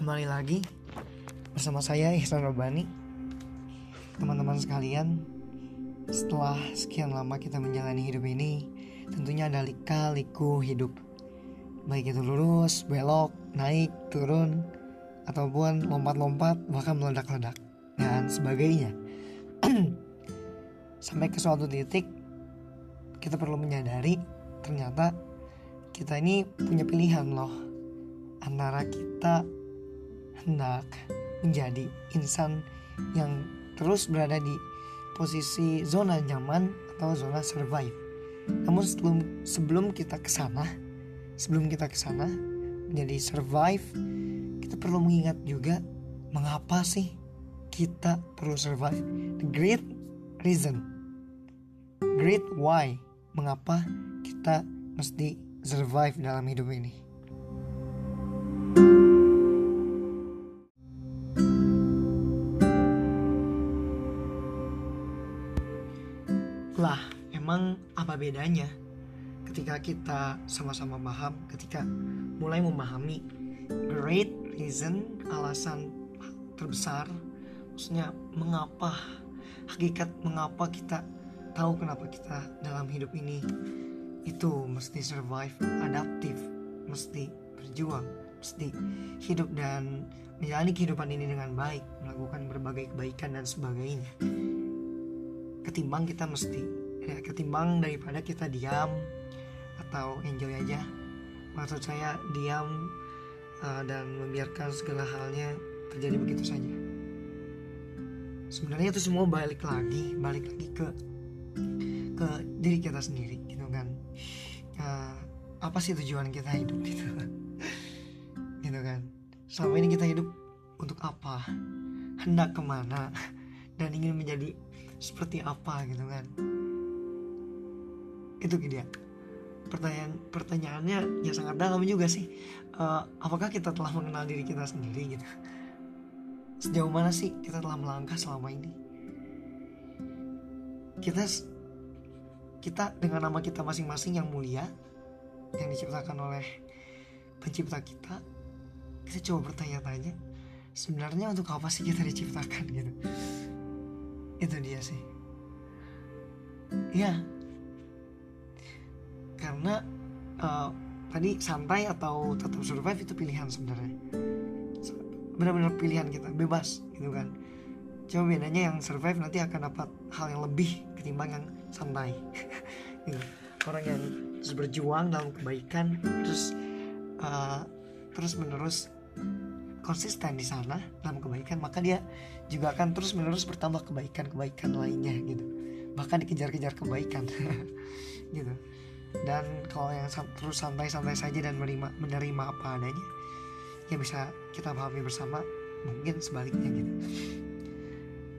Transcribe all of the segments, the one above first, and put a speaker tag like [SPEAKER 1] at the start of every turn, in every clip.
[SPEAKER 1] kembali lagi bersama saya Ihsan Robani. Teman-teman sekalian Setelah sekian lama kita menjalani hidup ini Tentunya ada lika-liku hidup. Baik itu lurus, belok, naik, turun Ataupun lompat-lompat bahkan meledak-ledak. Dan sebagainya. Sampai ke suatu titik Kita perlu menyadari Ternyata kita ini punya pilihan loh Antara kita hendak menjadi insan yang terus berada di posisi zona nyaman atau zona survive. Namun sebelum sebelum kita ke sana, sebelum kita ke sana menjadi survive, kita perlu mengingat juga mengapa sih kita perlu survive. The great reason, great why, mengapa kita mesti survive dalam hidup ini. Lah, emang apa bedanya? Ketika kita sama-sama paham, ketika mulai memahami great reason, alasan terbesar, maksudnya mengapa, hakikat mengapa kita tahu kenapa kita dalam hidup ini itu mesti survive, adaptif, mesti berjuang, mesti hidup dan menjalani kehidupan ini dengan baik, melakukan berbagai kebaikan dan sebagainya ketimbang kita mesti ya, ketimbang daripada kita diam atau enjoy aja. Maksud saya diam uh, dan membiarkan segala halnya terjadi begitu saja. Sebenarnya itu semua balik lagi balik lagi ke ke diri kita sendiri gitu kan. Uh, apa sih tujuan kita hidup gitu? Gitu kan. Selama ini kita hidup untuk apa? Hendak ke mana? Dan ingin menjadi seperti apa gitu kan. Itu dia. Pertanyaan pertanyaannya ya sangat dalam juga sih. Uh, apakah kita telah mengenal diri kita sendiri gitu? Sejauh mana sih kita telah melangkah selama ini? Kita kita dengan nama kita masing-masing yang mulia yang diciptakan oleh pencipta kita kita coba bertanya-tanya sebenarnya untuk apa sih kita diciptakan gitu itu dia sih. Ya karena uh, tadi santai atau tetap survive itu pilihan sebenarnya. Benar-benar pilihan kita bebas gitu kan. Cuma bedanya yang survive nanti akan dapat hal yang lebih ketimbang yang santai. Gitu. orang yang terus berjuang dalam kebaikan terus uh, terus menerus konsisten di sana dalam kebaikan maka dia juga akan terus menerus bertambah kebaikan-kebaikan lainnya gitu. Bahkan dikejar-kejar kebaikan. Gitu. Dan kalau yang terus santai-santai saja dan menerima menerima apa adanya ya bisa kita pahami bersama mungkin sebaliknya gitu.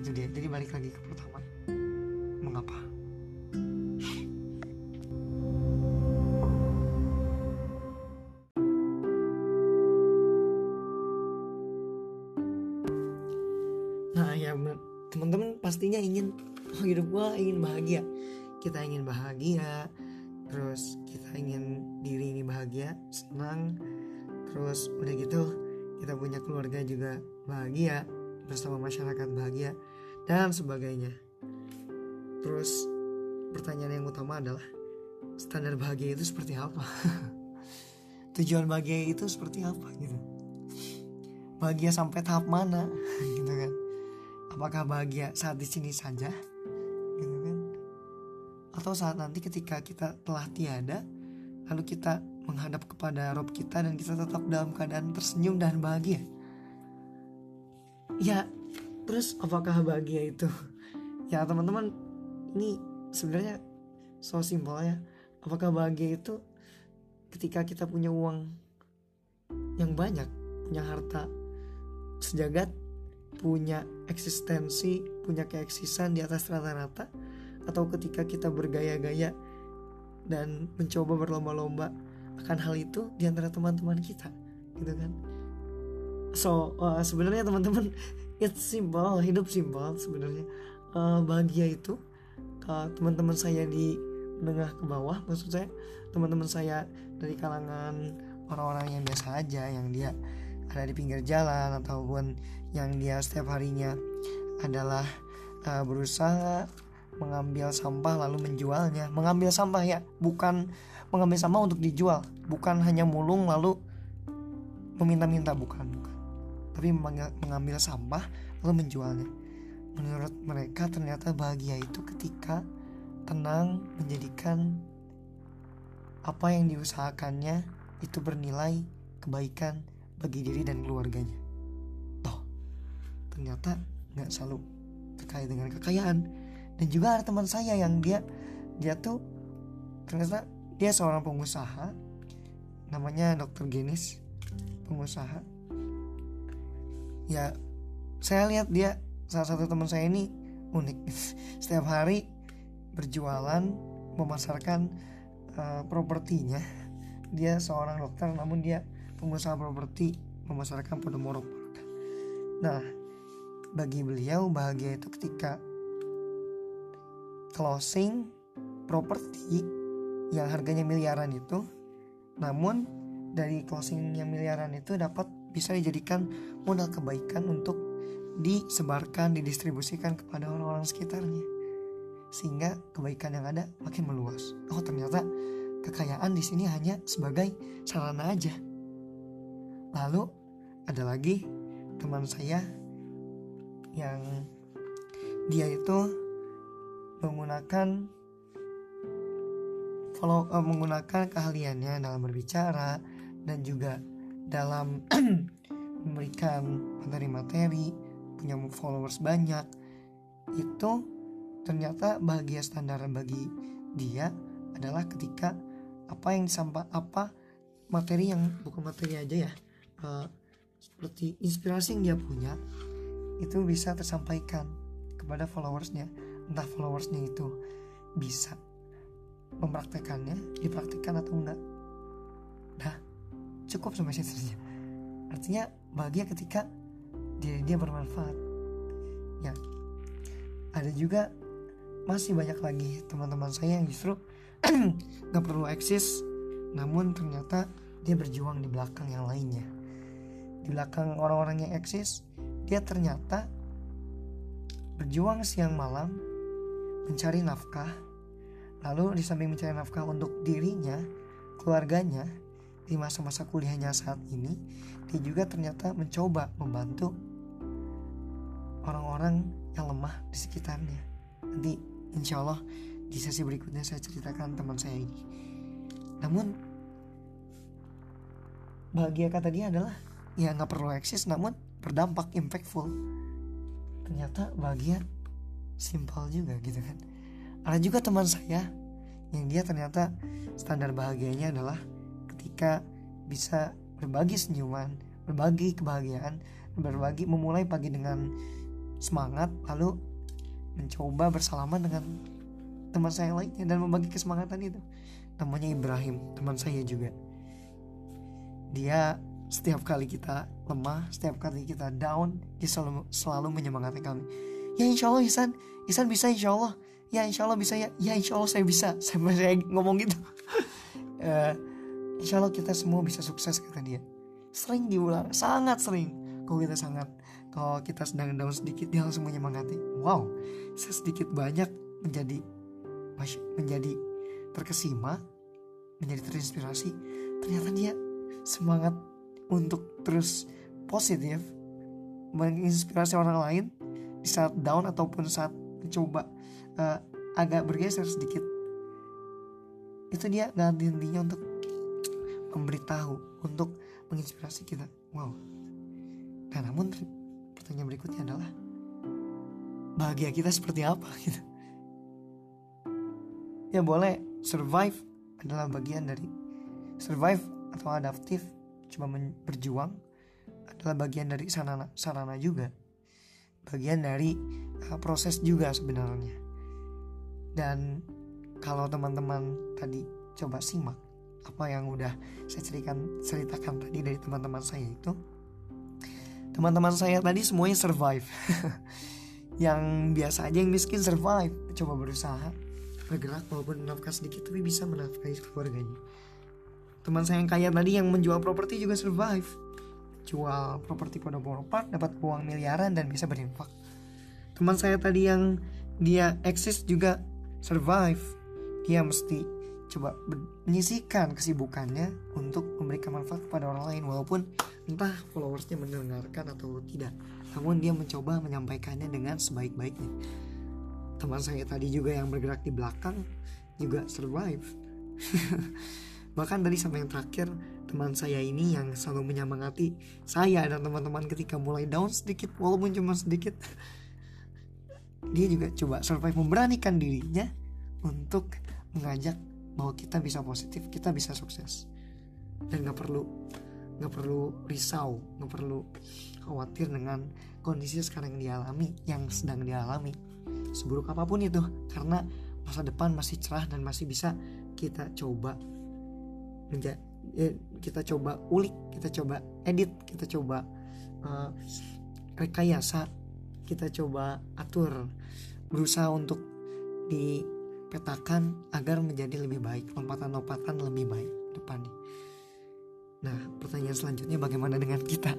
[SPEAKER 1] Itu dia. Jadi balik lagi ke pertama. Mengapa teman-teman pastinya ingin oh, hidup gua ingin bahagia. Kita ingin bahagia terus kita ingin diri ini bahagia senang terus udah gitu kita punya keluarga juga bahagia bersama masyarakat bahagia dan sebagainya. Terus pertanyaan yang utama adalah standar bahagia itu seperti apa? Tujuan bahagia itu seperti apa gitu? Bahagia sampai tahap mana gitu kan apakah bahagia saat di sini saja? Gitu kan? Atau saat nanti ketika kita telah tiada lalu kita menghadap kepada Rob kita dan kita tetap dalam keadaan tersenyum dan bahagia? Ya terus apakah bahagia itu? Ya teman-teman ini sebenarnya so simpel ya. Apakah bahagia itu ketika kita punya uang yang banyak punya harta sejagat punya eksistensi punya keeksisan di atas rata-rata atau ketika kita bergaya-gaya dan mencoba berlomba-lomba akan hal itu di antara teman-teman kita gitu kan? So uh, sebenarnya teman-teman it's simple hidup simple sebenarnya. Uh, bahagia itu uh, teman-teman saya di menengah ke bawah maksud saya teman-teman saya dari kalangan orang-orang yang biasa aja yang dia ada di pinggir jalan ataupun yang dia setiap harinya adalah uh, berusaha mengambil sampah lalu menjualnya. Mengambil sampah ya bukan mengambil sampah untuk dijual. Bukan hanya mulung lalu meminta-minta bukan bukan. Tapi mengambil sampah lalu menjualnya. Menurut mereka ternyata bahagia itu ketika tenang menjadikan apa yang diusahakannya itu bernilai kebaikan bagi diri dan keluarganya. Toh ternyata nggak selalu terkait dengan kekayaan. Dan juga ada teman saya yang dia dia tuh ternyata dia seorang pengusaha namanya dokter Genis pengusaha. Ya saya lihat dia salah satu teman saya ini unik. Setiap hari berjualan memasarkan uh, propertinya. Dia seorang dokter namun dia pengusaha properti memasarkan Podomoro Park nah bagi beliau bahagia itu ketika closing properti yang harganya miliaran itu namun dari closing yang miliaran itu dapat bisa dijadikan modal kebaikan untuk disebarkan, didistribusikan kepada orang-orang sekitarnya. Sehingga kebaikan yang ada makin meluas. Oh, ternyata kekayaan di sini hanya sebagai sarana aja. Lalu ada lagi teman saya yang dia itu menggunakan follow uh, menggunakan keahliannya dalam berbicara dan juga dalam memberikan materi-materi punya followers banyak. Itu ternyata bahagia standar bagi dia adalah ketika apa yang disampaikan apa materi yang bukan materi aja ya uh, seperti inspirasi yang dia punya itu bisa tersampaikan kepada followersnya. Entah followersnya itu bisa mempraktekannya dipraktikkan atau enggak. Nah cukup sampai situ saja artinya bahagia ketika diri dia bermanfaat. Ya. Ada juga masih banyak lagi teman-teman saya yang justru nggak perlu eksis namun ternyata dia berjuang di belakang yang lainnya di belakang orang-orang yang eksis dia ternyata berjuang siang malam mencari nafkah, lalu di samping mencari nafkah untuk dirinya, keluarganya, di masa-masa kuliahnya saat ini, dia juga ternyata mencoba membantu orang-orang yang lemah di sekitarnya. Nanti insya Allah di sesi berikutnya saya ceritakan teman saya ini. Namun bahagia kata dia adalah ya nggak perlu eksis namun berdampak impactful. Ternyata bahagia simpel juga gitu kan. Ada juga teman saya yang dia ternyata standar bahagianya adalah ketika bisa berbagi senyuman berbagi kebahagiaan berbagi memulai pagi dengan semangat lalu mencoba bersalaman dengan teman saya lainnya dan membagi kesemangatan itu. Namanya Ibrahim teman saya juga. Dia setiap kali kita lemah setiap kali kita down dia selalu selalu menyemangati kami. Ya insya Allah Ihsan. Ihsan bisa insya Allah ya insya Allah bisa ya. Ya insya Allah saya bisa. Sampai saya ngomong gitu. Uh, insya Allah kita semua bisa sukses kata dia. Sering diulang sangat sering. Kalau kita sangat kalau kita sedang down sedikit dia langsung menyemangati. Wow saya sedikit banyak menjadi menjadi terkesima menjadi terinspirasi. Ternyata dia semangat untuk terus positif menginspirasi orang lain di saat down ataupun saat mencoba uh, agak bergeser sedikit. Itu dia nggak henti-hentinya untuk memberitahu untuk menginspirasi kita. Wow. Nah namun pertanyaan berikutnya adalah bahagia kita seperti apa? Gitu. Ya boleh. Survive adalah bagian dari survive atau adaptif cuma berjuang adalah bagian dari sarana sarana juga. Bagian dari uh, proses juga sebenarnya. Dan kalau teman-teman tadi coba simak apa yang udah saya ceritakan ceritakan tadi dari teman-teman saya itu teman-teman saya tadi semuanya survive. Yang biasa aja yang miskin survive. Coba berusaha bergerak walaupun nafkah sedikit tapi bisa menafkahi keluarganya teman saya yang kaya tadi yang menjual properti juga survive. Jual properti Podomoro Park dapat uang miliaran dan bisa berinfak. Teman saya tadi yang dia eksis juga survive. Dia mesti coba menyisihkan kesibukannya untuk memberikan manfaat kepada orang lain walaupun entah followersnya mendengarkan atau tidak. Namun dia mencoba menyampaikannya dengan sebaik-baiknya. Teman saya tadi juga yang bergerak di belakang juga survive bahkan tadi sampai yang terakhir teman saya ini yang selalu menyemangati saya dan teman-teman ketika mulai down sedikit walaupun cuma sedikit dia juga coba survive memberanikan dirinya untuk mengajak bahwa kita bisa positif kita bisa sukses. Dan nggak perlu nggak perlu risau nggak perlu khawatir dengan kondisi sekarang yang dialami yang sedang dialami. Seburuk apa pun itu karena masa depan masih cerah dan masih bisa kita coba menja eh, kita coba ulik kita coba edit kita coba uh, rekayasa kita coba atur berusaha untuk dipetakan agar menjadi lebih baik lompatan-lompatan lebih baik depannya. Nah pertanyaan selanjutnya bagaimana dengan kita